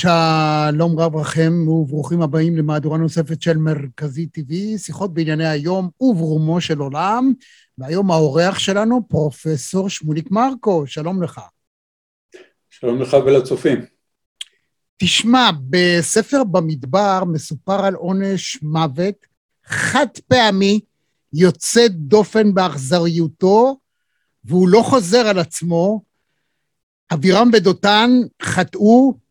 שלום רב לכם וברוכים הבאים למהדורה נוספת של מרכזי TV, שיחות בענייני היום וברומו של עולם. והיום האורח שלנו, פרופסור שמוליק מרקו, שלום לך. שלום לך ולצופים. תשמע, בספר במדבר מסופר על עונש מוות חד פעמי, יוצא דופן באכזריותו, והוא לא חוזר על עצמו. אבירם ודותן חטאו,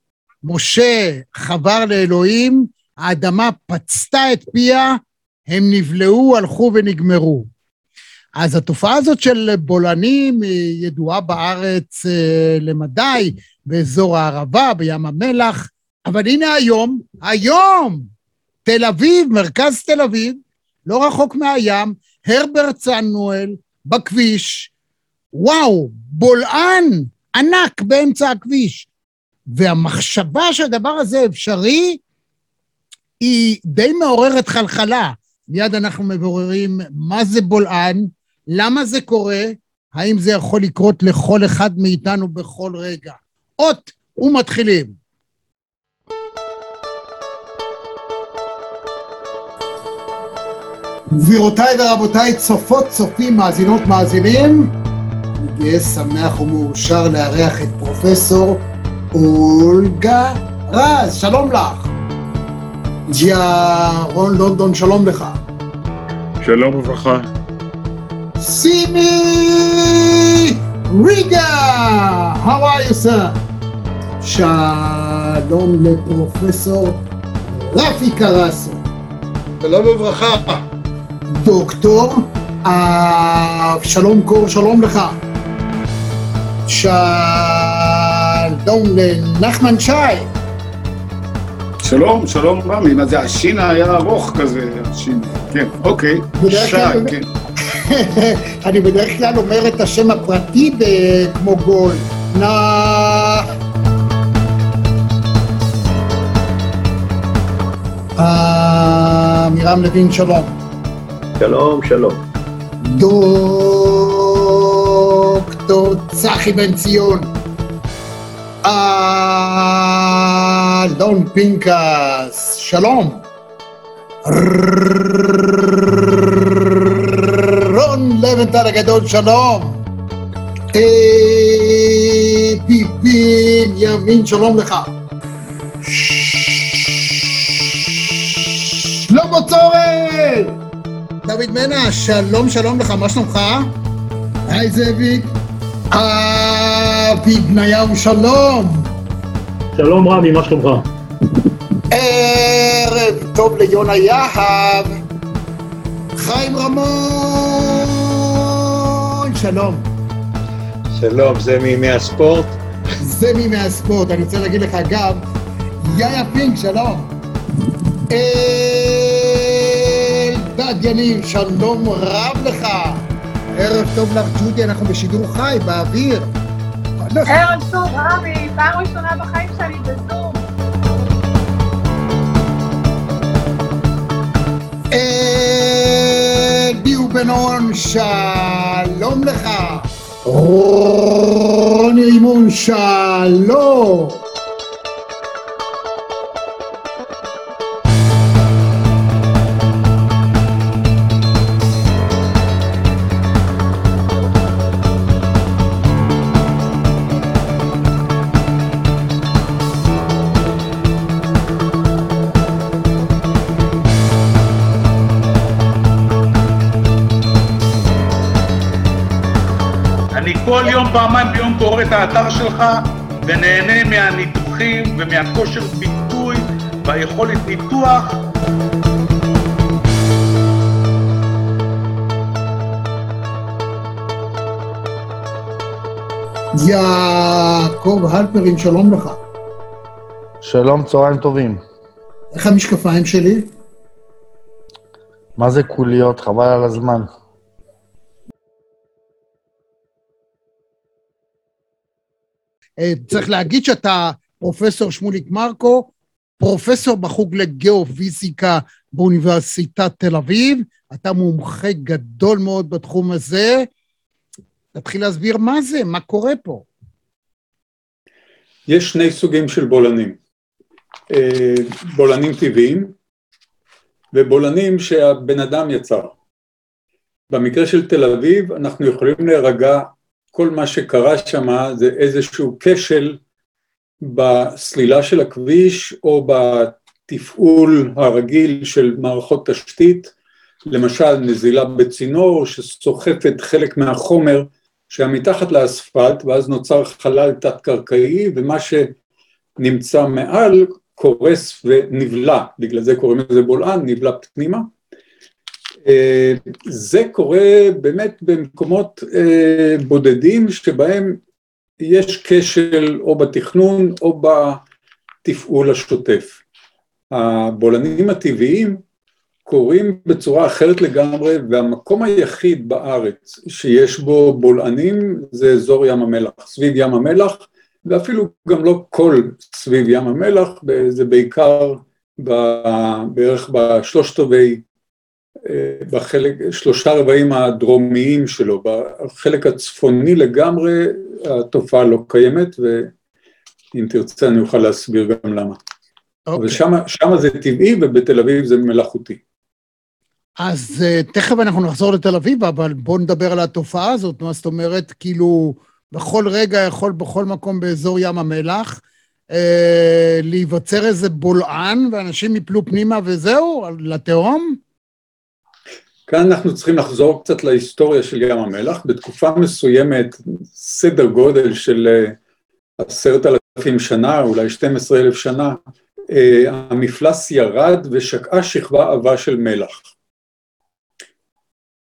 משה חבר לאלוהים, האדמה פצתה את פיה, הם נבלעו, הלכו ונגמרו. אז התופעה הזאת של בולענים היא ידועה בארץ אה, למדי, באזור הערבה, בים המלח, אבל הנה היום, היום, תל אביב, מרכז תל אביב, לא רחוק מהים, הרברט סנואל, בכביש, וואו, בולען ענק באמצע הכביש. והמחשבה שהדבר הזה אפשרי, היא די מעוררת חלחלה. מיד אנחנו מבוררים מה זה בולען, למה זה קורה, האם זה יכול לקרות לכל אחד מאיתנו בכל רגע. אות ומתחילים. גבירותיי ורבותיי, צופות, צופים, מאזינות, מאזינים, אני גאה, שמח ומאושר לארח את פרופסור אולגה רז, שלום לך. ג'יה רון לונדון, שלום לך. שלום וברכה. סימי ריגה, how are you sir? שלום לפרופסור רפי קרסו. שלום וברכה. דוקטור אבשלום קור, שלום לך. שלום לנחמן שי. שלום, שלום רמי, מה זה, השין היה ארוך כזה, השין, כן, אוקיי, שי, כן. אני בדרך כלל אומר את השם הפרטי כמו גול. נא... עמירם לוין, שלום. שלום, שלום. דוקטור צחי בן ציון. אלון פינקס, שלום. רון לבנטל הגדול, שלום. פיפין ימין, שלום לך. שלמה צורל! דוד מנע, שלום שלום לך, מה שלומך? היי זאביק. אבי בניהו, שלום. שלום רמי, מה שלומך? ערב טוב ליונה יהב. חיים רמון, שלום. שלום, זה מימי הספורט? זה מימי הספורט, אני רוצה להגיד לך אגב, יאיה פינק, שלום. אלדד יניב, שלום רב לך. ערב טוב לך, ג'ודי, אנחנו בשידור חי, באוויר. ערב טוב, רמי, פעם ראשונה בחיים שלי בזום. אדי ובנון, שלום לך. רוני רימון, שלום. פעמיים ביום קורא את האתר שלך ונהנה מהניתוחים ומהכושר ביטוי והיכולת ניתוח. יעקב הלפרין, שלום לך. שלום, צהריים טובים. איך המשקפיים שלי? מה זה קוליות? חבל על הזמן. צריך להגיד שאתה פרופסור שמוליק מרקו, פרופסור בחוג לגיאופיזיקה באוניברסיטת תל אביב, אתה מומחה גדול מאוד בתחום הזה. תתחיל להסביר מה זה, מה קורה פה. יש שני סוגים של בולענים. אה, בולענים טבעיים ובולענים שהבן אדם יצר. במקרה של תל אביב אנחנו יכולים להירגע, כל מה שקרה שם זה איזשהו כשל בסלילה של הכביש או בתפעול הרגיל של מערכות תשתית, למשל נזילה בצינור שסוחפת חלק מהחומר שהיה מתחת לאספלט ואז נוצר חלל תת-קרקעי ומה שנמצא מעל קורס ונבלע, בגלל זה קוראים לזה בולען, נבלע פנימה. זה קורה באמת במקומות אה, בודדים שבהם יש כשל או בתכנון או בתפעול השוטף. הבולענים הטבעיים קורים בצורה אחרת לגמרי והמקום היחיד בארץ שיש בו בולענים זה אזור ים המלח, סביב ים המלח ואפילו גם לא כל סביב ים המלח, זה בעיקר בערך בשלושת רבעי, אה, בחלק, שלושה רבעים הדרומיים שלו, בחלק הצפוני לגמרי התופעה לא קיימת ואם תרצה אני אוכל להסביר גם למה. Okay. אבל אוקיי. שם זה טבעי ובתל אביב זה מלאכותי. אז uh, תכף אנחנו נחזור לתל אביב, אבל בואו נדבר על התופעה הזאת, מה זאת אומרת, כאילו, בכל רגע יכול בכל מקום באזור ים המלח אה, להיווצר איזה בולען ואנשים יפלו פנימה וזהו, לתהום? כאן אנחנו צריכים לחזור קצת להיסטוריה של ים המלח. בתקופה מסוימת, סדר גודל של אה, עשרת אלפים שנה, אולי 12 אלף שנה, אה, המפלס ירד ושקעה שכבה עבה של מלח.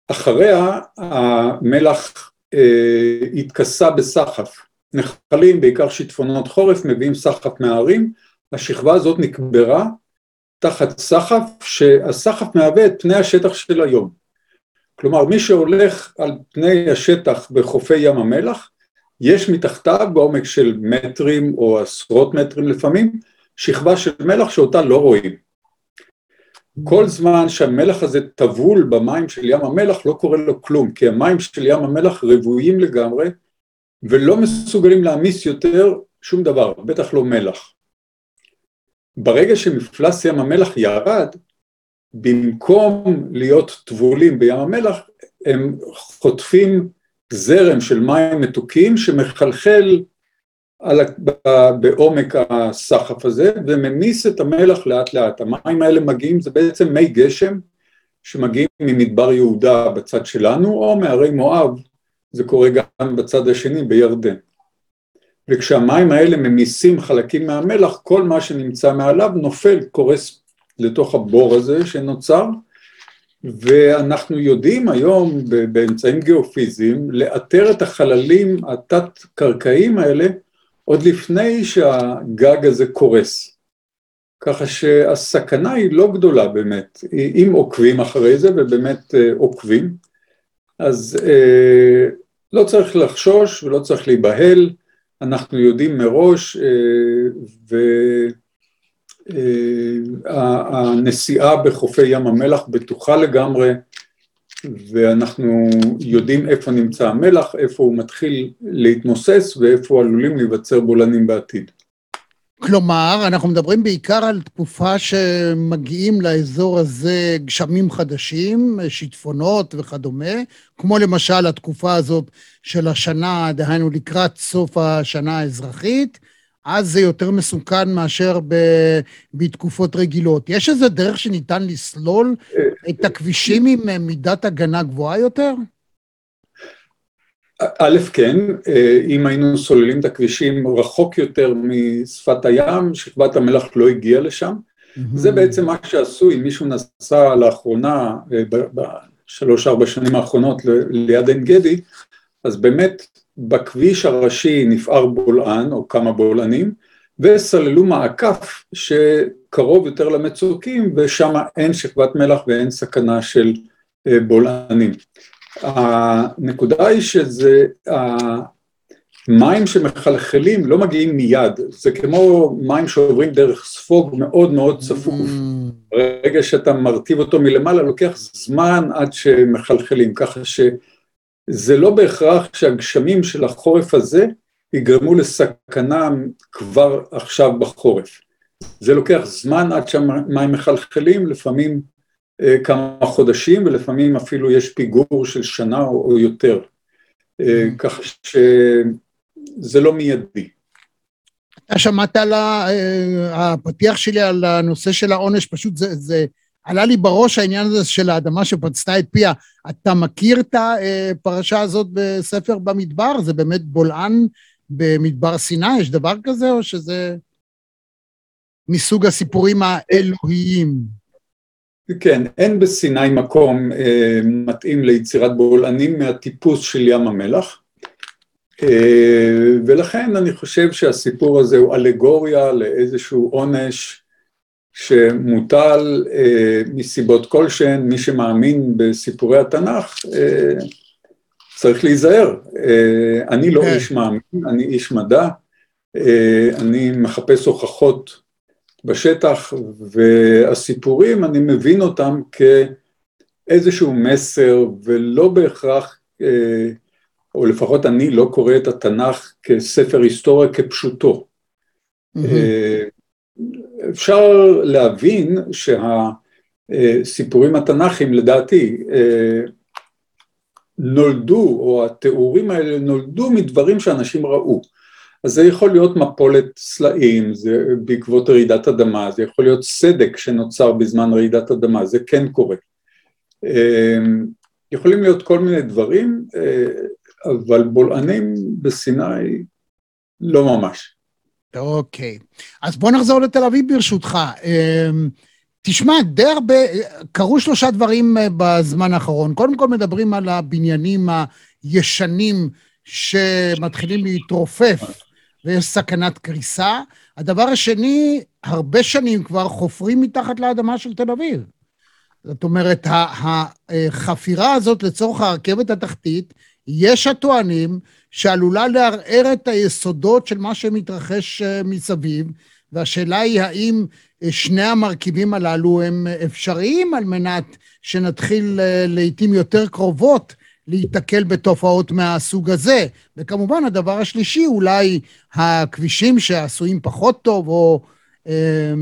אחריה המלח אה, התכסה בסחף. נחלים, בעיקר שיטפונות חורף, מביאים סחף מההרים, השכבה הזאת נקברה תחת סחף, שהסחף מהווה את פני השטח של היום. כלומר, מי שהולך על פני השטח בחופי ים המלח, יש מתחתיו בעומק של מטרים או עשרות מטרים לפעמים, שכבה של מלח שאותה לא רואים. כל זמן שהמלח הזה טבול במים של ים המלח לא קורה לו כלום, כי המים של ים המלח רבועים לגמרי ולא מסוגלים להעמיס יותר שום דבר, בטח לא מלח. ברגע שמפלס ים המלח ירד, במקום להיות טבולים בים המלח, הם חוטפים זרם של מים מתוקים שמחלחל על, בעומק הסחף הזה וממיס את המלח לאט לאט. המים האלה מגיעים, זה בעצם מי גשם שמגיעים ממדבר יהודה בצד שלנו או מהרי מואב, זה קורה גם בצד השני בירדן. וכשהמים האלה ממיסים חלקים מהמלח, כל מה שנמצא מעליו נופל, קורס לתוך הבור הזה שנוצר, ואנחנו יודעים היום באמצעים גיאופיזיים לאתר את החללים התת-קרקעיים האלה עוד לפני שהגג הזה קורס. ככה שהסכנה היא לא גדולה באמת, אם עוקבים אחרי זה ובאמת אה, עוקבים, אז אה, לא צריך לחשוש ולא צריך להיבהל, אנחנו יודעים מראש אה, והנסיעה בחופי ים המלח בטוחה לגמרי ואנחנו יודעים איפה נמצא המלח, איפה הוא מתחיל להתמוסס ואיפה עלולים להיווצר בולענים בעתיד. כלומר, אנחנו מדברים בעיקר על תקופה שמגיעים לאזור הזה גשמים חדשים, שיטפונות וכדומה, כמו למשל התקופה הזאת של השנה, דהיינו לקראת סוף השנה האזרחית, אז זה יותר מסוכן מאשר ב, בתקופות רגילות. יש איזה דרך שניתן לסלול את הכבישים עם מידת הגנה גבוהה יותר? א', כן, אם היינו סוללים את הכבישים רחוק יותר משפת הים, שכבת המלח לא הגיעה לשם. זה בעצם מה שעשו, אם מישהו נסע לאחרונה, בשלוש-ארבע שנים האחרונות ליד עין גדי, אז באמת בכביש הראשי נפער בולען או כמה בולענים וסללו מעקף שקרוב יותר למצוקים ושם אין שכבת מלח ואין סכנה של אה, בולענים. הנקודה היא שזה המים שמחלחלים לא מגיעים מיד, זה כמו מים שעוברים דרך ספוג מאוד מאוד צפוף. Mm. ברגע שאתה מרטיב אותו מלמעלה לוקח זמן עד שמחלחלים, ככה ש... זה לא בהכרח שהגשמים של החורף הזה יגרמו לסכנה כבר עכשיו בחורף. זה לוקח זמן עד שהמים מחלחלים, לפעמים כמה חודשים ולפעמים אפילו יש פיגור של שנה או יותר, אה, כך שזה לא מיידי. אתה שמעת על הפתיח שלי על הנושא של העונש, פשוט זה, זה עלה לי בראש העניין הזה של האדמה שפצתה את פיה. אתה מכיר את הפרשה הזאת בספר במדבר? זה באמת בולען במדבר סיני? יש דבר כזה, או שזה מסוג הסיפורים האלוהיים? כן, אין בסיני מקום אה, מתאים ליצירת בולענים מהטיפוס של ים המלח. אה, ולכן אני חושב שהסיפור הזה הוא אלגוריה לאיזשהו עונש שמוטל אה, מסיבות כלשהן, מי שמאמין בסיפורי התנ"ך אה, צריך להיזהר. אה, אני לא כן. איש מאמין, אני איש מדע, אה, אני מחפש הוכחות בשטח, והסיפורים, אני מבין אותם כאיזשהו מסר, ולא בהכרח, אה, או לפחות אני לא קורא את התנ"ך כספר היסטוריה כפשוטו. Mm-hmm. אפשר להבין שהסיפורים התנ"כיים לדעתי נולדו, או התיאורים האלה נולדו מדברים שאנשים ראו. אז זה יכול להיות מפולת סלעים, זה בעקבות רעידת אדמה, זה יכול להיות סדק שנוצר בזמן רעידת אדמה, זה כן קורה. יכולים להיות כל מיני דברים, אבל בולענים בסיני לא ממש. אוקיי, אז בוא נחזור לתל אביב ברשותך. אמ, תשמע, די הרבה, קרו שלושה דברים אה, בזמן האחרון. קודם כל מדברים על הבניינים הישנים שמתחילים להתרופף ויש סכנת קריסה. הדבר השני, הרבה שנים כבר חופרים מתחת לאדמה של תל אביב. זאת אומרת, החפירה הזאת לצורך הרכבת התחתית, יש הטוענים שעלולה לערער את היסודות של מה שמתרחש אה, מסביב, והשאלה היא האם אה, שני המרכיבים הללו הם אפשריים על מנת שנתחיל אה, לעיתים יותר קרובות להיתקל בתופעות מהסוג הזה. וכמובן, הדבר השלישי, אולי הכבישים שעשויים פחות טוב, או אה,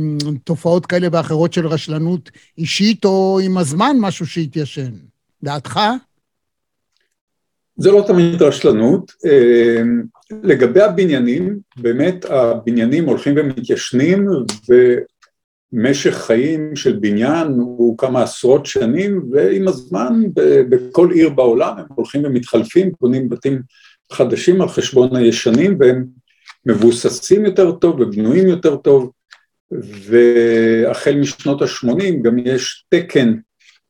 תופעות כאלה ואחרות של רשלנות אישית, או עם הזמן משהו שהתיישן. דעתך? זה לא תמיד רשלנות. אמ, לגבי הבניינים, באמת הבניינים הולכים ומתיישנים ומשך חיים של בניין הוא כמה עשרות שנים ועם הזמן בכל עיר בעולם הם הולכים ומתחלפים, בונים בתים חדשים על חשבון הישנים והם מבוססים יותר טוב ובנויים יותר טוב. והחל משנות ה-80 גם יש תקן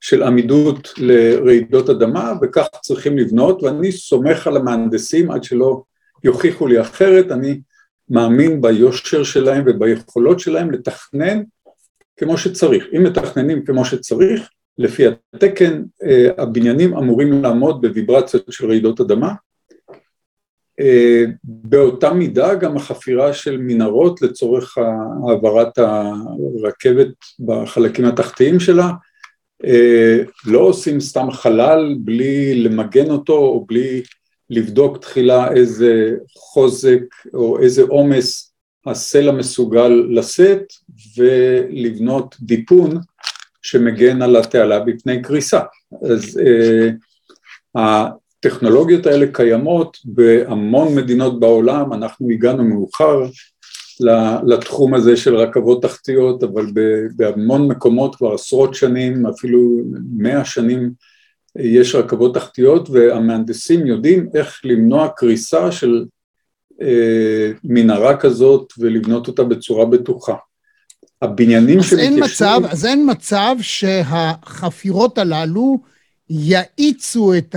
של עמידות לרעידות אדמה וכך צריכים לבנות ואני סומך על המהנדסים עד שלא יוכיחו לי אחרת, אני מאמין ביושר שלהם וביכולות שלהם לתכנן כמו שצריך. אם מתכננים כמו שצריך, לפי התקן אה, הבניינים אמורים לעמוד בוויברציות של רעידות אדמה. אה, באותה מידה גם החפירה של מנהרות לצורך העברת הרכבת בחלקים התחתיים שלה אה, לא עושים סתם חלל בלי למגן אותו או בלי לבדוק תחילה איזה חוזק או איזה עומס הסלע מסוגל לשאת ולבנות דיפון שמגן על התעלה בפני קריסה. אז uh, הטכנולוגיות האלה קיימות בהמון מדינות בעולם, אנחנו הגענו מאוחר לתחום הזה של רכבות תחתיות, אבל בהמון מקומות כבר עשרות שנים, אפילו מאה שנים, יש רכבות תחתיות והמהנדסים יודעים איך למנוע קריסה של אה, מנהרה כזאת ולבנות אותה בצורה בטוחה. הבניינים שמתיישבים... אז אין מצב שהחפירות הללו יאיצו את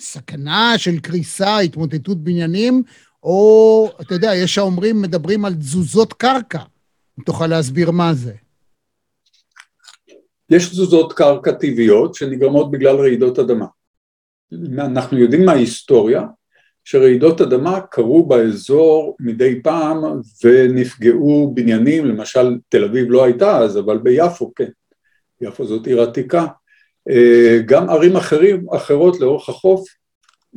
הסכנה של קריסה, התמוטטות בניינים, או, אתה יודע, יש האומרים, מדברים על תזוזות קרקע. אם תוכל להסביר מה זה. יש תזוזות קרקע טבעיות שנגרמות בגלל רעידות אדמה. אנחנו יודעים מההיסטוריה שרעידות אדמה קרו באזור מדי פעם ונפגעו בניינים, למשל תל אביב לא הייתה אז, אבל ביפו כן, יפו זאת עיר עתיקה. אה, גם ערים אחרים, אחרות לאורך החוף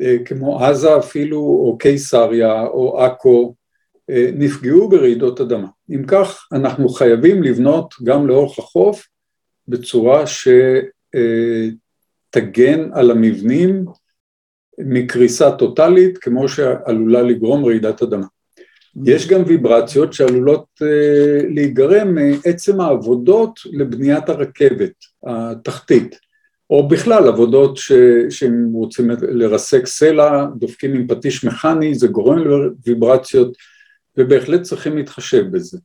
אה, כמו עזה אפילו, או קיסריה, או עכו, אה, נפגעו ברעידות אדמה. אם כך, אנחנו חייבים לבנות גם לאורך החוף בצורה שתגן על המבנים מקריסה טוטאלית, כמו שעלולה לגרום רעידת אדמה. יש גם ויברציות שעלולות uh, להיגרם מעצם העבודות לבניית הרכבת התחתית, או בכלל עבודות ש, שהם רוצים לרסק סלע, דופקים עם פטיש מכני, זה גורם לוויברציות, ובהחלט צריכים להתחשב בזה.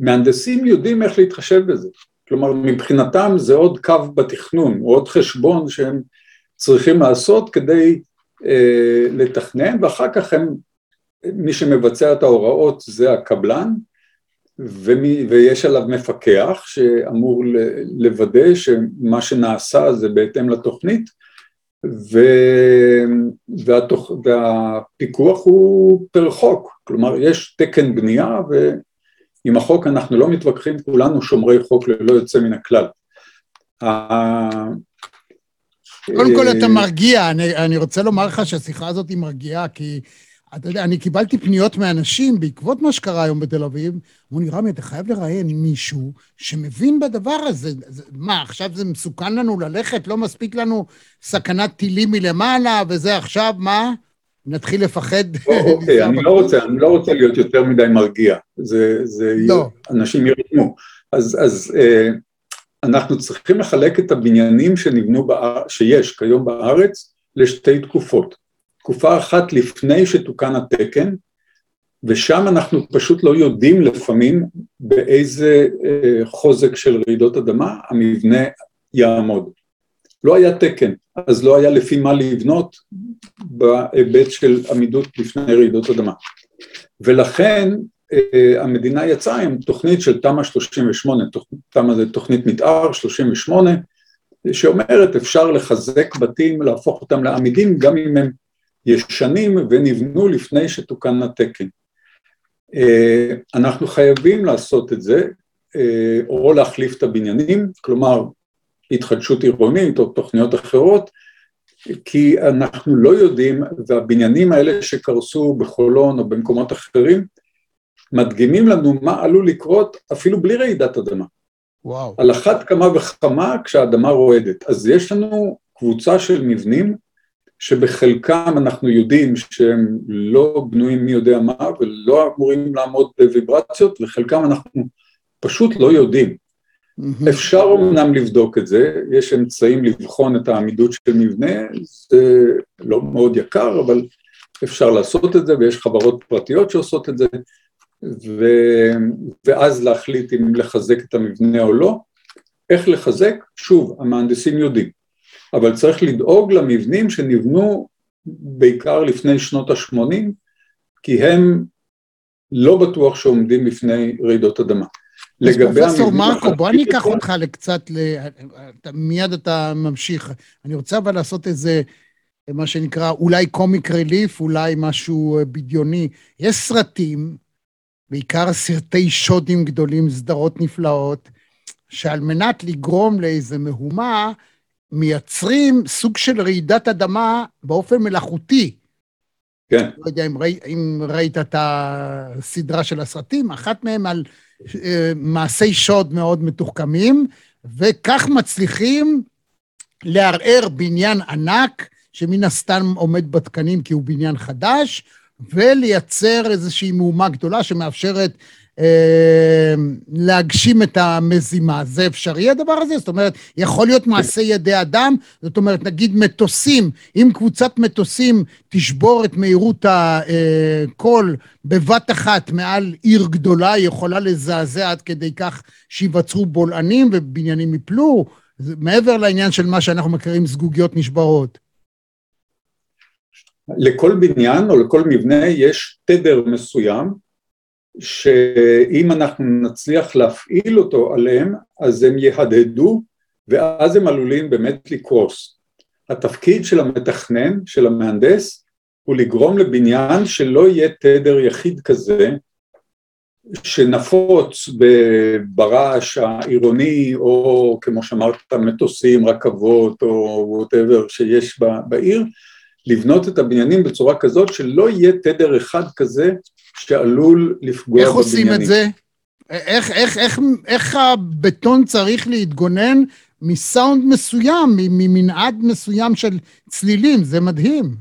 המהנדסים יודעים איך להתחשב בזה, כלומר מבחינתם זה עוד קו בתכנון, או עוד חשבון שהם צריכים לעשות כדי uh, לתכנן, ואחר כך הם מי שמבצע את ההוראות זה הקבלן, ומי, ויש עליו מפקח שאמור לוודא שמה שנעשה זה בהתאם לתוכנית, ו, והתוכ, והפיקוח הוא פר חוק, כלומר יש תקן בנייה ועם החוק אנחנו לא מתווכחים, כולנו שומרי חוק ללא יוצא מן הכלל. קודם כל אתה מרגיע, אני, אני רוצה לומר לך שהשיחה הזאת היא מרגיעה, כי אתה יודע, אני קיבלתי פניות מאנשים בעקבות מה שקרה היום בתל אביב, אמרו לי, רמי, אתה חייב לראיין מישהו שמבין בדבר הזה. מה, עכשיו זה מסוכן לנו ללכת? לא מספיק לנו סכנת טילים מלמעלה, וזה עכשיו, מה? נתחיל לפחד? אוקיי, אני לא רוצה, אני לא רוצה להיות יותר מדי מרגיע. זה, זה, לא. אנשים ירתמו. אז, אז אה, אנחנו צריכים לחלק את הבניינים שנבנו, שיש כיום בארץ, לשתי תקופות. תקופה אחת לפני שתוקן התקן, ושם אנחנו פשוט לא יודעים לפעמים באיזה אה, חוזק של רעידות אדמה המבנה יעמוד. לא היה תקן, אז לא היה לפי מה לבנות בהיבט של עמידות בפני רעידות אדמה. ולכן המדינה יצאה עם תוכנית של תמ"א 38, תמ"א זה תוכנית מתאר 38, שאומרת אפשר לחזק בתים, להפוך אותם לעמידים גם אם הם ישנים ונבנו לפני שתוקן התקן. אה, אנחנו חייבים לעשות את זה, אה, או להחליף את הבניינים, כלומר התחדשות עירונית או תוכניות אחרות, כי אנחנו לא יודעים, והבניינים האלה שקרסו בחולון או במקומות אחרים, מדגימים לנו מה עלול לקרות אפילו בלי רעידת אדמה. וואו. על אחת כמה וכמה כשהאדמה רועדת. אז יש לנו קבוצה של מבנים שבחלקם אנחנו יודעים שהם לא בנויים מי יודע מה ולא אמורים לעמוד בוויברציות וחלקם אנחנו פשוט לא יודעים. Mm-hmm. אפשר אמנם לבדוק את זה, יש אמצעים לבחון את העמידות של מבנה, זה לא מאוד יקר, אבל אפשר לעשות את זה ויש חברות פרטיות שעושות את זה, ו... ואז להחליט אם לחזק את המבנה או לא. איך לחזק? שוב, המהנדסים יודעים. אבל צריך לדאוג למבנים שנבנו בעיקר לפני שנות ה-80, כי הם לא בטוח שעומדים בפני רעידות אדמה. אז פרופסור מרקו, בוא אני אקח אותך לקצת, ל... מיד אתה ממשיך. אני רוצה אבל לעשות איזה, מה שנקרא, אולי קומיק רליף, אולי משהו בדיוני. יש סרטים, בעיקר סרטי שודים גדולים, סדרות נפלאות, שעל מנת לגרום לאיזה מהומה, מייצרים סוג של רעידת אדמה באופן מלאכותי. כן. לא יודע אם, ראי, אם ראית את הסדרה של הסרטים, אחת מהם על uh, מעשי שוד מאוד מתוחכמים, וכך מצליחים לערער בניין ענק, שמן הסתם עומד בתקנים כי הוא בניין חדש, ולייצר איזושהי מהומה גדולה שמאפשרת אה, להגשים את המזימה. זה אפשרי הדבר הזה? זאת אומרת, יכול להיות מעשה ידי אדם? זאת אומרת, נגיד מטוסים, אם קבוצת מטוסים תשבור את מהירות הקול בבת אחת מעל עיר גדולה, היא יכולה לזעזע עד כדי כך שייווצרו בולענים ובניינים יפלו? מעבר לעניין של מה שאנחנו מכירים זגוגיות נשברות. לכל בניין או לכל מבנה יש תדר מסוים שאם אנחנו נצליח להפעיל אותו עליהם, אז הם יהדהדו ואז הם עלולים באמת לקרוס. התפקיד של המתכנן, של המהנדס, הוא לגרום לבניין שלא יהיה תדר יחיד כזה, שנפוץ ברעש העירוני, או כמו שאמרת, מטוסים, רכבות, או וואטאבר שיש בעיר, לבנות את הבניינים בצורה כזאת שלא יהיה תדר אחד כזה שעלול לפגוע איך בבניינים. עושים את זה? איך, איך, איך, איך הבטון צריך להתגונן מסאונד מסוים, ממנעד מסוים של צלילים? זה מדהים.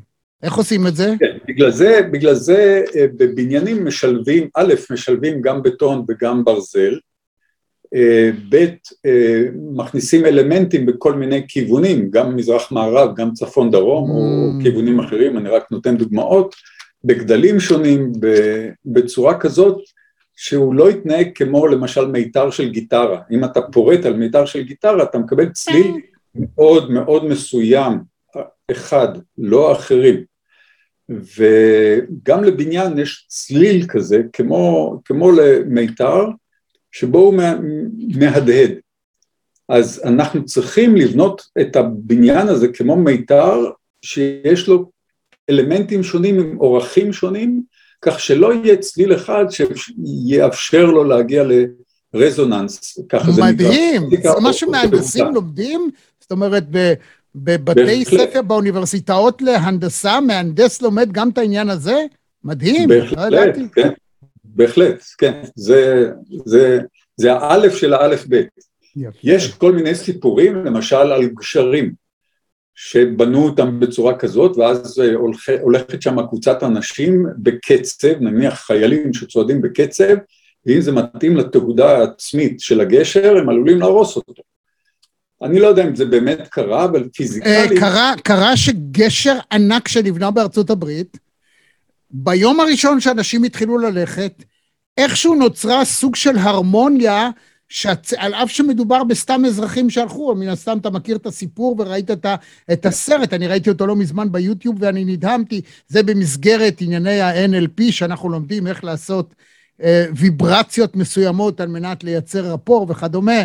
איך עושים את זה? כן, בגלל זה, בגלל זה אה, בבניינים משלבים, א', משלבים גם בטון וגם ברזל, ב', אה, מכניסים אלמנטים בכל מיני כיוונים, גם מזרח-מערב, גם צפון-דרום, או Mm. כיוונים אחרים, אני רק נותן דוגמאות, בגדלים שונים, בצורה כזאת שהוא לא יתנהג כמו למשל מיתר של גיטרה. אם אתה פורט על מיתר של גיטרה, אתה מקבל צליל מאוד מאוד מסוים, אחד, לא אחרים. וגם לבניין יש צליל כזה, כמו, כמו למיתר, שבו הוא מה- מהדהד. אז אנחנו צריכים לבנות את הבניין הזה כמו מיתר, שיש לו אלמנטים שונים עם אורחים שונים, כך שלא יהיה צליל אחד שיאפשר לו להגיע לרזוננס, ככה זה נקרא. מדהים, זה מה שמהנדסים. לומדים? זאת אומרת, בבתי. ספר באוניברסיטאות להנדסה, מהנדס לומד גם את העניין הזה? מדהים, לא בהחלט, ידעתי. כן, בהחלט, כן, זה, זה, זה האלף של האלף בית. יש כל מיני סיפורים, למשל על גשרים, שבנו אותם בצורה כזאת, ואז אה, הולכ, הולכת שם קבוצת אנשים בקצב, נניח חיילים שצועדים בקצב, ואם זה מתאים לתהודה העצמית של הגשר, הם עלולים להרוס אותו. אני לא יודע אם זה באמת קרה, אבל אה, פיזיקלית... קרה, קרה שגשר ענק שנבנה בארצות הברית, ביום הראשון שאנשים התחילו ללכת, איכשהו נוצרה סוג של הרמוניה, שעל אף שמדובר בסתם אזרחים שהלכו, מן הסתם אתה מכיר את הסיפור וראית את, ה, את הסרט, אני ראיתי אותו לא מזמן ביוטיוב ואני נדהמתי, זה במסגרת ענייני ה-NLP, שאנחנו לומדים איך לעשות אה, ויברציות מסוימות על מנת לייצר רפור וכדומה.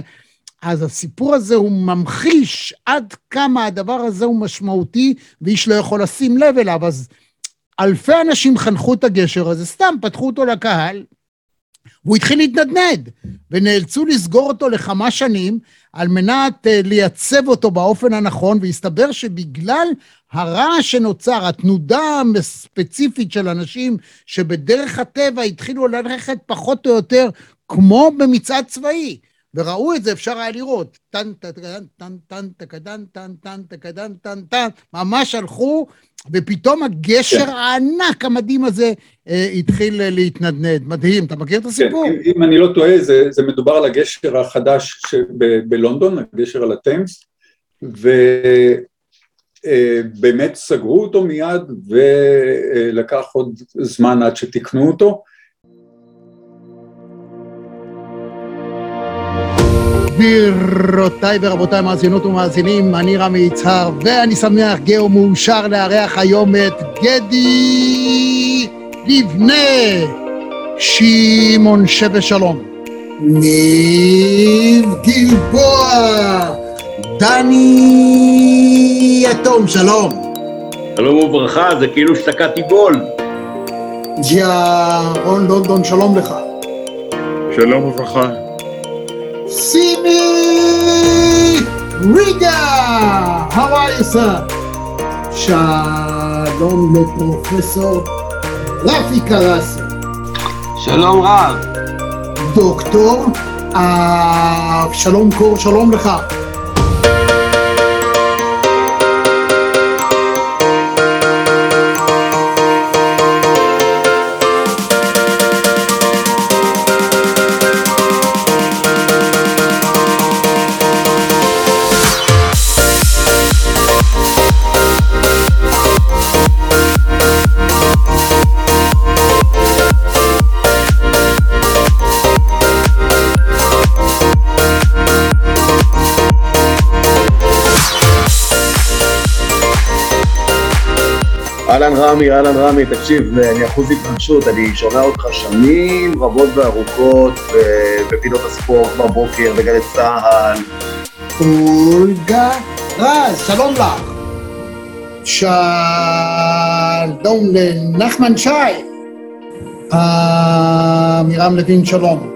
אז הסיפור הזה הוא ממחיש עד כמה הדבר הזה הוא משמעותי ואיש לא יכול לשים לב אליו, אז אלפי אנשים חנכו את הגשר הזה, סתם פתחו אותו לקהל, והוא התחיל להתנדנד, ונאלצו לסגור אותו לכמה שנים על מנת uh, לייצב אותו באופן הנכון, והסתבר שבגלל הרעש שנוצר, התנודה הספציפית של אנשים שבדרך הטבע התחילו ללכת פחות או יותר כמו במצעד צבאי, וראו את זה, אפשר היה לראות, טן טקדן, טן טן תקדן, טן טן תקדן, טן טן, ממש הלכו, ופתאום הגשר כן. הענק המדהים הזה אה, התחיל אה, להתנדנד. מדהים, אתה מכיר את כן, הסיפור? אם, אם אני לא טועה, זה, זה מדובר על הגשר החדש שב, בלונדון, הגשר על הטמס, ובאמת סגרו אותו מיד, ולקח עוד זמן עד שתיקנו אותו. גבירותיי ורבותיי מאזינות ומאזינים, אני רמי יצהר, ואני שמח, גאו מאושר לארח היום את גדי לבנה, שמעון שווה שלום, ניב גלבוע, דני יתום, שלום, שלום וברכה, זה כאילו שתקעתי בול. ירון לונדון, שלום לך. שלום וברכה. סימי ריגה, how are you sir? שלום לפרופסור רפי קרסי, שלום רב. דוקטור אבשלום קור, שלום לך. אהלן רמי, אהלן רמי, תקשיב, אני אחוז התרגשות, אני שומע אותך שנים רבות וארוכות בפינות הספורט בבוקר, בגלי צה"ל. אולגה רז, שלום לך. שלום לנחמן שי. עמירם לוין, שלום.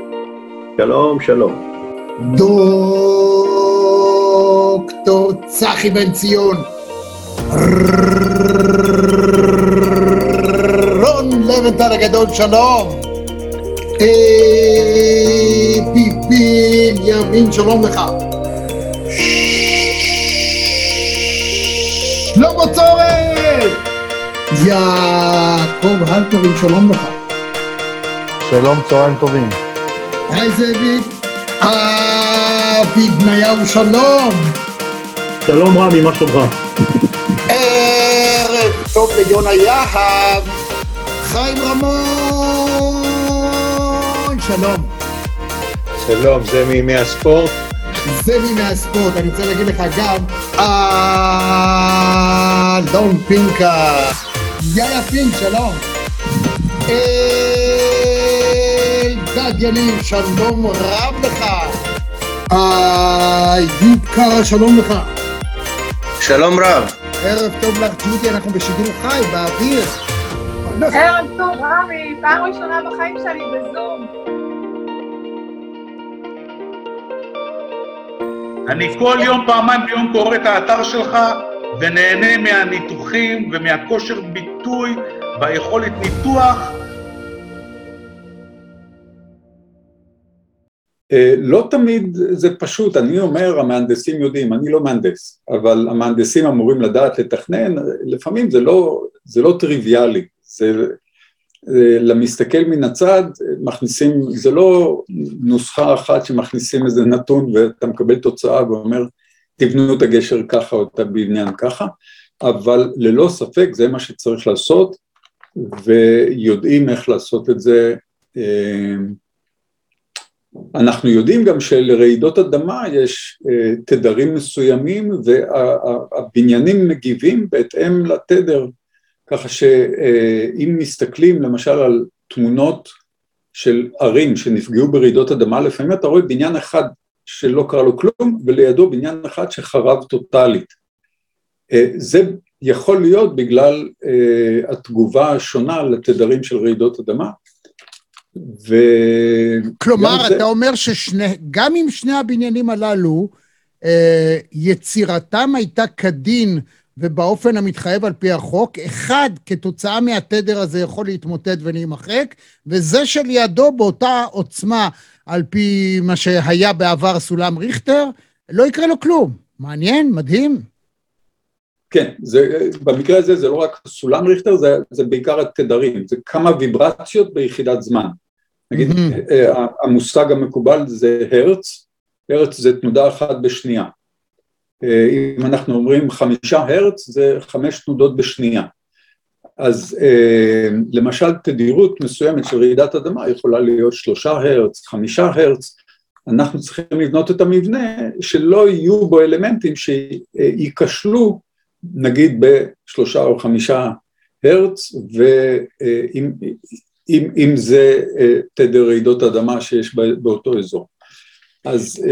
שלום, שלום. דוקטור צחי בן ציון. רון לבנטל הגדול, שלום. אה, ביבי ימין, שלום לך. שלמה צורן! יעקב הלפרין, שלום לך. שלום, צהריים טובים. היי זאביק. אבי בניהו, שלום. שלום רמי, מה שלומך? טוב ליונה יהב. חיים רמון, שלום. שלום, זה מימי הספורט? זה מימי הספורט, אני רוצה להגיד לך גם, אלון פינקה. יאיה פינק, שלום. אלדד יניב, שלום רב לך. איוב קרא, שלום לך. שלום רב. ערב טוב לך, ג'ודי, אנחנו בשידור חי, באוויר. ערב טוב, רמי, פעם ראשונה בחיים שלי בזום. אני כל יום, פעמיים ביום קורא את האתר שלך ונהנה מהניתוחים ומהכושר ביטוי והיכולת ניתוח. לא תמיד זה פשוט, אני אומר המהנדסים יודעים, אני לא מהנדס, אבל המהנדסים אמורים לדעת לתכנן, לפעמים זה לא, זה לא טריוויאלי, זה, זה למסתכל מן הצד, מכניסים, זה לא נוסחה אחת שמכניסים איזה נתון ואתה מקבל תוצאה ואומר תבנו את הגשר ככה או את הבניין ככה, אבל ללא ספק זה מה שצריך לעשות ויודעים איך לעשות את זה אנחנו יודעים גם שלרעידות אדמה יש תדרים מסוימים והבניינים מגיבים בהתאם לתדר, ככה שאם מסתכלים למשל על תמונות של ערים שנפגעו ברעידות אדמה, לפעמים אתה רואה בניין אחד שלא קרה לו כלום ולידו בניין אחד שחרב טוטאלית. זה יכול להיות בגלל התגובה השונה לתדרים של רעידות אדמה. ו... כלומר, אתה זה... אומר שגם אם שני הבניינים הללו, אה, יצירתם הייתה כדין ובאופן המתחייב על פי החוק, אחד כתוצאה מהתדר הזה יכול להתמוטט ולהימחק, וזה שלידו באותה עוצמה על פי מה שהיה בעבר סולם ריכטר, לא יקרה לו כלום. מעניין, מדהים. כן, זה, במקרה הזה זה לא רק סולם ריכטר, זה, זה בעיקר התדרים, זה כמה ויברציות ביחידת זמן. נגיד, mm-hmm. המושג המקובל זה הרץ, הרץ זה תנודה אחת בשנייה. אם אנחנו אומרים חמישה הרץ, זה חמש תנודות בשנייה. אז למשל תדירות מסוימת של רעידת אדמה יכולה להיות שלושה הרץ, חמישה הרץ, אנחנו צריכים לבנות את המבנה שלא יהיו בו אלמנטים שייכשלו נגיד בשלושה או חמישה הרץ, ואם אם, אם זה תדר רעידות אדמה שיש באותו אזור. אז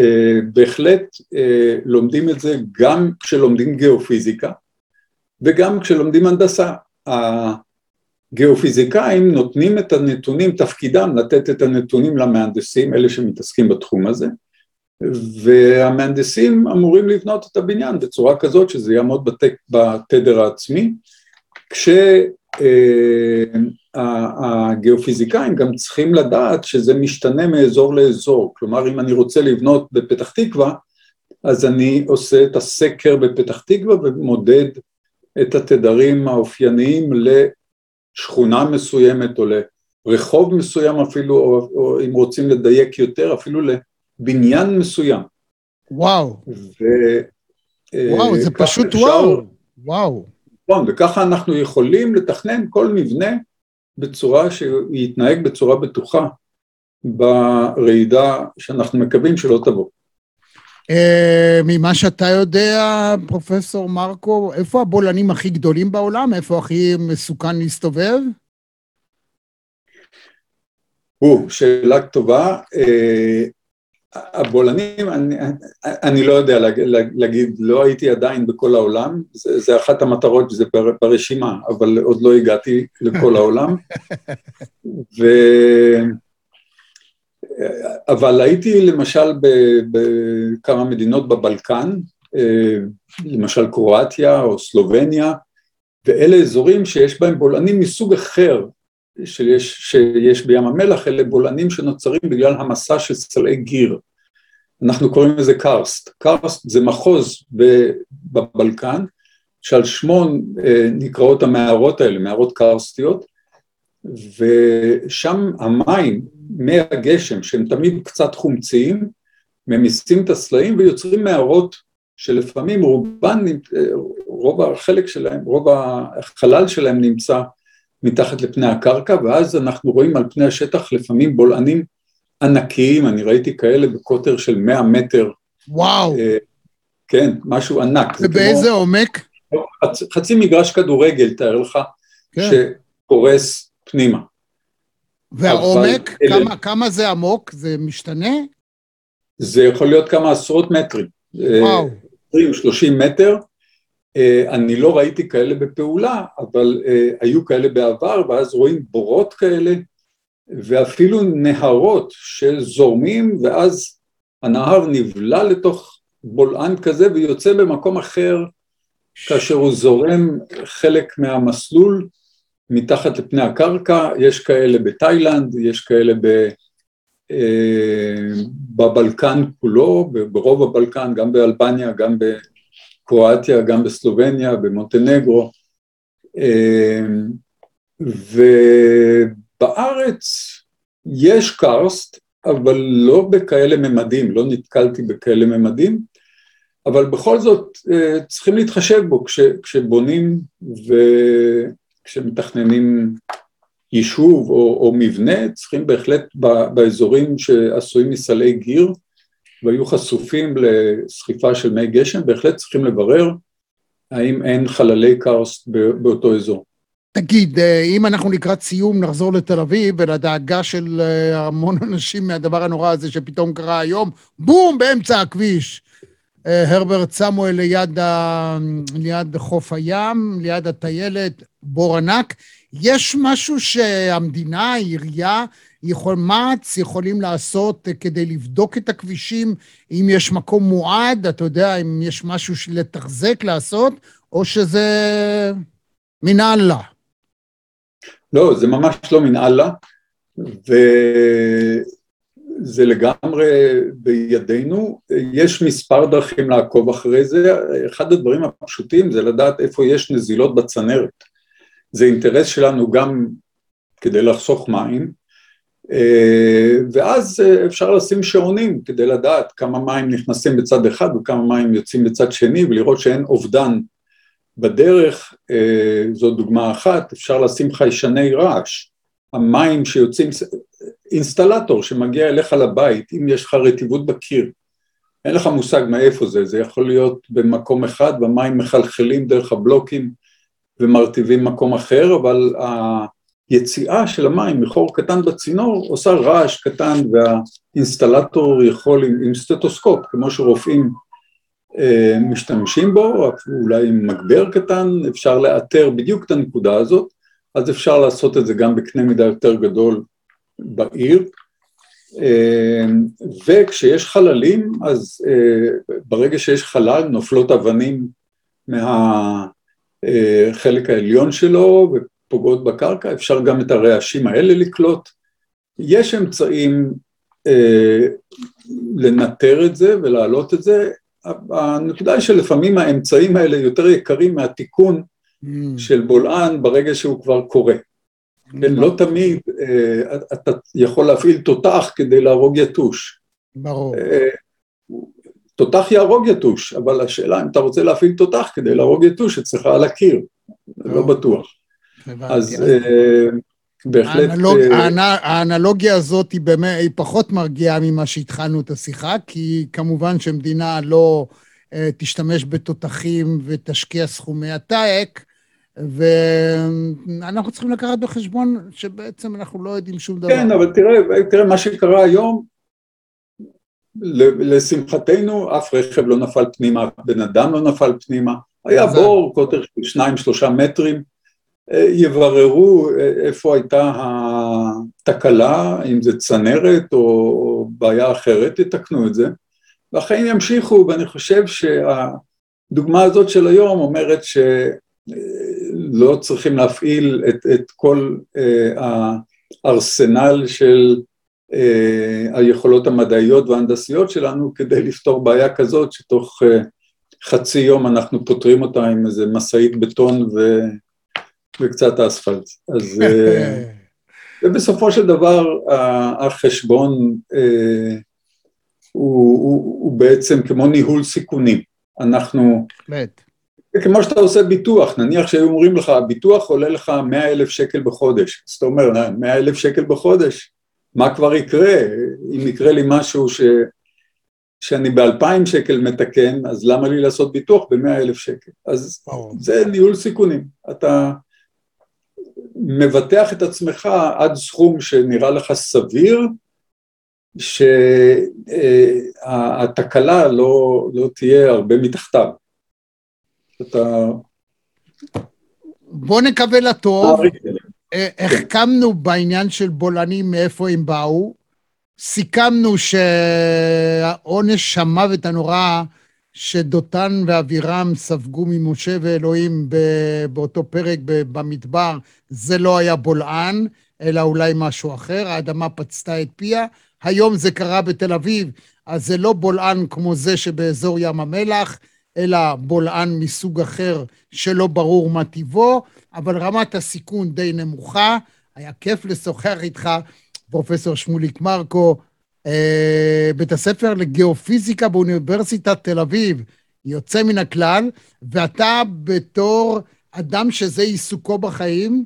בהחלט לומדים את זה גם כשלומדים גיאופיזיקה וגם כשלומדים הנדסה. הגיאופיזיקאים נותנים את הנתונים, תפקידם לתת את הנתונים למהנדסים, אלה שמתעסקים בתחום הזה, והמהנדסים אמורים לבנות את הבניין בצורה כזאת שזה יעמוד בתדר העצמי, כשהגיאופיזיקאים גם צריכים לדעת שזה משתנה מאזור לאזור, כלומר אם אני רוצה לבנות בפתח תקווה, אז אני עושה את הסקר בפתח תקווה ומודד את התדרים האופייניים לשכונה מסוימת או לרחוב מסוים אפילו, או, או אם רוצים לדייק יותר, אפילו בניין מסוים. וואו. ו... וואו, זה פשוט אפשר... וואו. וואו. נכון, וככה אנחנו יכולים לתכנן כל מבנה בצורה שהוא יתנהג בצורה בטוחה ברעידה שאנחנו מקווים שלא תבוא. Uh, ממה שאתה יודע, פרופסור מרקו, איפה הבולענים הכי גדולים בעולם? איפה הכי מסוכן להסתובב? או, שאלה טובה. הבולענים, אני, אני לא יודע להגיד, לא הייתי עדיין בכל העולם, זה, זה אחת המטרות, זה ברשימה, אבל עוד לא הגעתי לכל העולם. ו... אבל הייתי למשל בכמה מדינות בבלקן, למשל קרואטיה או סלובניה, ואלה אזורים שיש בהם בולענים מסוג אחר שיש, שיש בים המלח, אלה בולענים שנוצרים בגלל המסע של סלעי גיר. אנחנו קוראים לזה קרסט. קרסט זה מחוז בבלקן, שעל שמו אה, נקראות המערות האלה, מערות קרסטיות, ושם המים מהגשם, שהם תמיד קצת חומציים, ממיסים את הסלעים ויוצרים מערות שלפעמים רובן, רוב החלק שלהם, רוב החלל שלהם נמצא מתחת לפני הקרקע, ואז אנחנו רואים על פני השטח לפעמים בולענים ענקיים, אני ראיתי כאלה בקוטר של 100 מטר. וואו. אה, כן, משהו ענק. ובאיזה כמו... עומק? חצ, חצי מגרש כדורגל, תאר לך, כן. שקורס פנימה. והעומק, אבל... כמה, כמה זה עמוק? זה משתנה? זה יכול להיות כמה עשרות מטרים. וואו. 20-30 מטר. אה, אני לא ראיתי כאלה בפעולה, אבל אה, היו כאלה בעבר, ואז רואים בורות כאלה, ואפילו נהרות שזורמים, ואז הנהר נבלע לתוך בולען כזה ויוצא במקום אחר, כאשר הוא זורם חלק מהמסלול מתחת לפני הקרקע, יש כאלה בתאילנד, יש כאלה ב... אה, בבלקן כולו, ברוב הבלקן, גם באלבניה, גם בקרואטיה, גם בסלובניה, במונטנגרו, אה, ובארץ יש קרסט, אבל לא בכאלה ממדים, לא נתקלתי בכאלה ממדים, אבל בכל זאת אה, צריכים להתחשב בו כש, כשבונים וכשמתכננים יישוב או, או מבנה, צריכים בהחלט באזורים שעשויים מסלעי גיר והיו חשופים לסחיפה של מי גשם, בהחלט צריכים לברר האם אין חללי קרסט באותו אזור. תגיד, אה, אם אנחנו לקראת סיום נחזור לתל אביב ולדאגה של אה, המון אנשים מהדבר הנורא הזה שפתאום קרה היום, בום, באמצע הכביש. אה, הרברט סמואל ליד, ה... ליד חוף הים, ליד הטיילת, בור ענק. יש משהו שהמדינה, העירייה, יכול, מע"צ יכולים לעשות כדי לבדוק את הכבישים, אם יש מקום מועד, אתה יודע, אם יש משהו לתחזק, לעשות, או שזה מן אללה? לא, זה ממש לא מן אללה, וזה לגמרי בידינו. יש מספר דרכים לעקוב אחרי זה. אחד הדברים הפשוטים זה לדעת איפה יש נזילות בצנרת. זה אינטרס שלנו גם כדי לחסוך מים, ואז אפשר לשים שעונים כדי לדעת כמה מים נכנסים בצד אחד וכמה מים יוצאים בצד שני ולראות שאין אובדן בדרך, זו דוגמה אחת, אפשר לשים חיישני רעש, המים שיוצאים, אינסטלטור שמגיע אליך לבית, אם יש לך רטיבות בקיר, אין לך מושג מאיפה זה, זה יכול להיות במקום אחד והמים מחלחלים דרך הבלוקים ומרטיבים מקום אחר, אבל היציאה של המים מחור קטן בצינור עושה רעש קטן והאינסטלטור יכול עם, עם סטטוסקופ, כמו שרופאים אה, משתמשים בו, או אולי עם מגבר קטן, אפשר לאתר בדיוק את הנקודה הזאת, אז אפשר לעשות את זה גם בקנה מידה יותר גדול בעיר. אה, וכשיש חללים, אז אה, ברגע שיש חלל נופלות אבנים מהחלק העליון שלו ופוגעות בקרקע, אפשר גם את הרעשים האלה לקלוט. יש אמצעים לנטר את זה ולהעלות את זה, הנקודה היא שלפעמים האמצעים האלה יותר יקרים מהתיקון mm. של בולען ברגע שהוא כבר קורה. כן, לא תמיד אה, אתה יכול להפעיל תותח כדי להרוג יתוש. ברור. אה, תותח יהרוג יתוש, אבל השאלה אם אתה רוצה להפעיל תותח כדי להרוג יתוש אצלך על הקיר, לא בטוח. אז בהחלט... האנלוג, אה, האנלוגיה הזאת היא, פחות מרגיעה ממה שהתחלנו את השיחה, כי כמובן שמדינה לא uh, תשתמש בתותחים ותשקיע סכומי עתק, ואנחנו צריכים לקחת בחשבון שבעצם אנחנו לא יודעים שום דבר. כן, אבל תראה, תראה מה שקרה היום, לשמחתנו אף רכב לא נפל פנימה, בן אדם לא נפל פנימה, היה בור, קוטר של שניים שלושה מטרים, יבררו איפה הייתה התקלה, אם זה צנרת או בעיה אחרת, יתקנו את זה. והחיים ימשיכו, ואני חושב שהדוגמה הזאת של היום אומרת שלא צריכים להפעיל את, את כל אה, הארסנל של אה, היכולות המדעיות וההנדסיות שלנו כדי לפתור בעיה כזאת שתוך אה, חצי יום אנחנו פותרים אותה עם איזה משאית בטון ו... וקצת אספלט. אז... אה, ובסופו של דבר החשבון הוא, הוא, הוא בעצם כמו ניהול סיכונים. אנחנו... באמת. כמו שאתה עושה ביטוח, נניח שהיו אומרים לך, הביטוח עולה לך 100 אלף שקל בחודש, אז אתה אומר, 100 אלף שקל בחודש, מה כבר יקרה? אם יקרה לי משהו ש... שאני באלפיים שקל מתקן, אז למה לי לעשות ביטוח במאה אלף שקל? אז أو. זה ניהול סיכונים. אתה מבטח את עצמך עד סכום שנראה לך סביר, שהתקלה לא, לא תהיה הרבה מתחתיו. אתה... בוא נקווה לטוב. אה, החכמנו בעניין של בולענים מאיפה הם באו, סיכמנו שהעונש המוות הנורא שדותן ואבירם ספגו ממשה ואלוהים באותו פרק במדבר, זה לא היה בולען, אלא אולי משהו אחר, האדמה פצתה את פיה. היום זה קרה בתל אביב, אז זה לא בולען כמו זה שבאזור ים המלח, אלא בולען מסוג אחר שלא ברור מה טיבו, אבל רמת הסיכון די נמוכה. היה כיף לשוחח איתך, פרופסור שמוליק מרקו, בית הספר לגיאופיזיקה באוניברסיטת תל אביב, יוצא מן הכלל, ואתה בתור אדם שזה עיסוקו בחיים,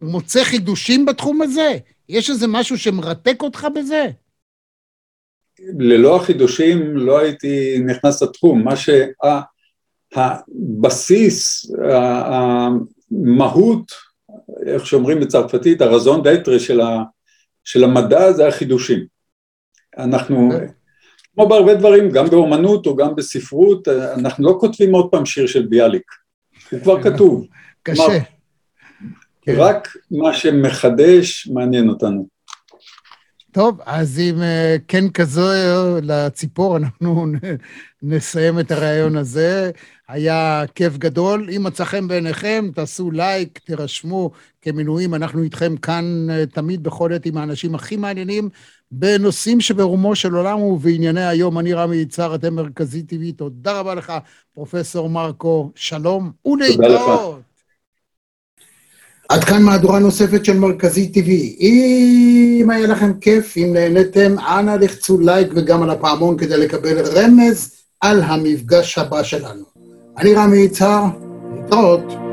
מוצא חידושים בתחום הזה? יש איזה משהו שמרתק אותך בזה? ללא החידושים לא הייתי נכנס לתחום. מה שהבסיס, המהות, איך שאומרים בצרפתית, הרזון דייטרה של, של המדע זה החידושים. אנחנו, כמו בהרבה דברים, גם באומנות או גם בספרות, אנחנו לא כותבים עוד פעם שיר של ביאליק, הוא כבר כתוב. קשה. כן. רק מה שמחדש מעניין אותנו. טוב, אז אם אה, כן כזו לציפור, אנחנו נסיים את הריאיון הזה. היה כיף גדול. אם מצא חן בעיניכם, תעשו לייק, תירשמו כמנויים. אנחנו איתכם כאן אה, תמיד בכל עת עם האנשים הכי מעניינים בנושאים שברומו של עולם ובענייני היום. אני רמי יצהר, אתם מרכזי טבעי. תודה רבה לך, פרופסור מרקו. שלום ולהתראות. עד כאן מהדורה נוספת של מרכזי TV. אם היה לכם כיף, אם נהניתם, אנא לחצו לייק וגם על הפעמון כדי לקבל רמז על המפגש הבא שלנו. אני רמי יצהר, להתראות.